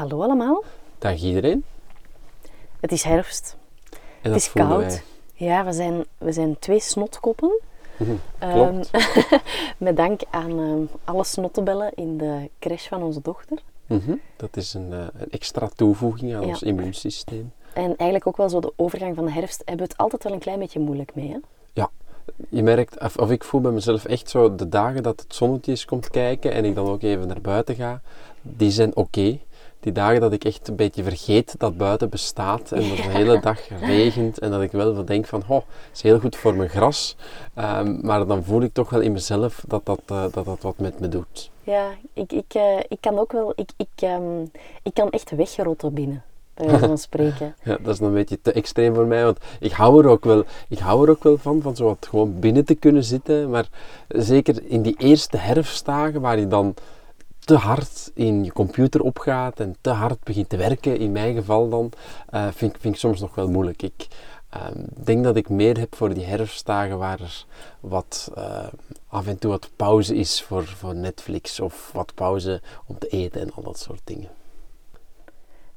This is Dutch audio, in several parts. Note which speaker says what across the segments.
Speaker 1: Hallo allemaal,
Speaker 2: Dag iedereen.
Speaker 1: het is herfst.
Speaker 2: En
Speaker 1: Het is koud.
Speaker 2: wij.
Speaker 1: Ja, we zijn, we zijn twee snotkoppen.
Speaker 2: Klopt.
Speaker 1: met dank aan ehm, alle snottenbellen in de crash van onze dochter.
Speaker 2: Mhm. Dat is een, eh, een extra toevoeging aan
Speaker 1: Ja.
Speaker 2: ons immuunsysteem.
Speaker 1: En eigenlijk ook wel zo de overgang van de herfst hebben we het altijd wel een klein beetje moeilijk mee. Hè?
Speaker 2: Je merkt, of, of ik voel bij mezelf echt zo de dagen dat het zonnetje eens komt kijken en ik dan ook even naar buiten ga, die zijn oké. Die dagen dat ik echt een beetje vergeet dat buiten bestaat en dat de hele dag regent en dat ik wel denk van, oh, is heel goed voor mijn gras. Ehm, maar dan voel ik toch wel in mezelf dat dat, eh, dat, dat wat met me doet.
Speaker 1: Ja, ik, ik, eh, ik kan ook wel, ik, ik, ehm, ik kan echt wegrotten binnen, van spreken.
Speaker 2: Ja, dat is een beetje te extreem voor mij, want ik hou er ook wel, ik hou er ook wel van, van zo wat gewoon binnen te kunnen zitten. Maar zeker in die eerste herfstdagen, waar je dan te hard in je computer opgaat en te hard begint te werken, in mijn geval dan, eh, vind, ik- vind ik soms nog wel moeilijk. Ik ehm, denk dat ik meer heb voor die herfstdagen waar er wat eh, af en toe wat pauze is voor, voor Netflix of wat pauze om te eten en al dat soort dingen.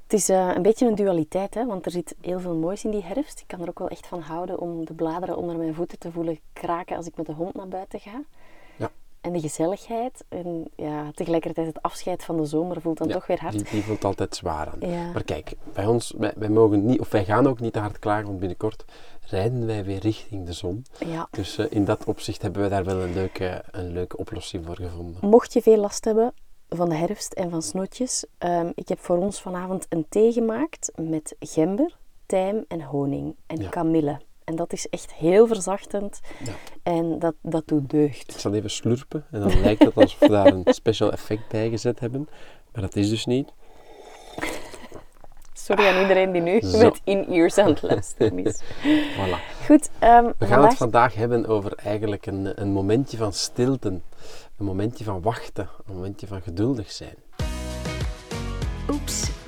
Speaker 1: Het is eh, een beetje een dualiteit, hè? want er zit heel veel moois in die herfst. Ik kan er ook wel echt van houden om de bladeren onder mijn voeten te voelen kraken als ik met de hond naar buiten ga. En de gezelligheid en ja, tegelijkertijd het afscheid van de zomer voelt dan
Speaker 2: Ja,
Speaker 1: toch weer hard.
Speaker 2: Die, die voelt altijd zwaar aan.
Speaker 1: Ja.
Speaker 2: Maar kijk, bij ons, wij, wij mogen niet, of wij gaan ook niet te hard klagen, want binnenkort rijden wij weer richting de zon.
Speaker 1: Ja.
Speaker 2: Dus eh, in dat opzicht hebben we daar wel een leuke, een leuke oplossing voor gevonden.
Speaker 1: Mocht je veel last hebben van de herfst en van snootjes, ehm, ik heb voor ons vanavond een thee gemaakt met gember, tijm en honing en kamille. En dat is echt heel verzachtend
Speaker 2: Ja.
Speaker 1: en dat, dat doet
Speaker 2: Ik
Speaker 1: deugd.
Speaker 2: zal even slurpen en dan lijkt het alsof we daar een special effect bij gezet hebben. Maar dat is dus niet.
Speaker 1: Sorry aan iedereen die nu
Speaker 2: Zo.
Speaker 1: met in-ears aan het luisteren is.
Speaker 2: Voilà.
Speaker 1: Goed, ehm,
Speaker 2: We gaan
Speaker 1: vandaag...
Speaker 2: het vandaag hebben over eigenlijk een, een momentje van stilte. Een momentje van wachten. Een momentje van geduldig zijn.
Speaker 1: Oeps,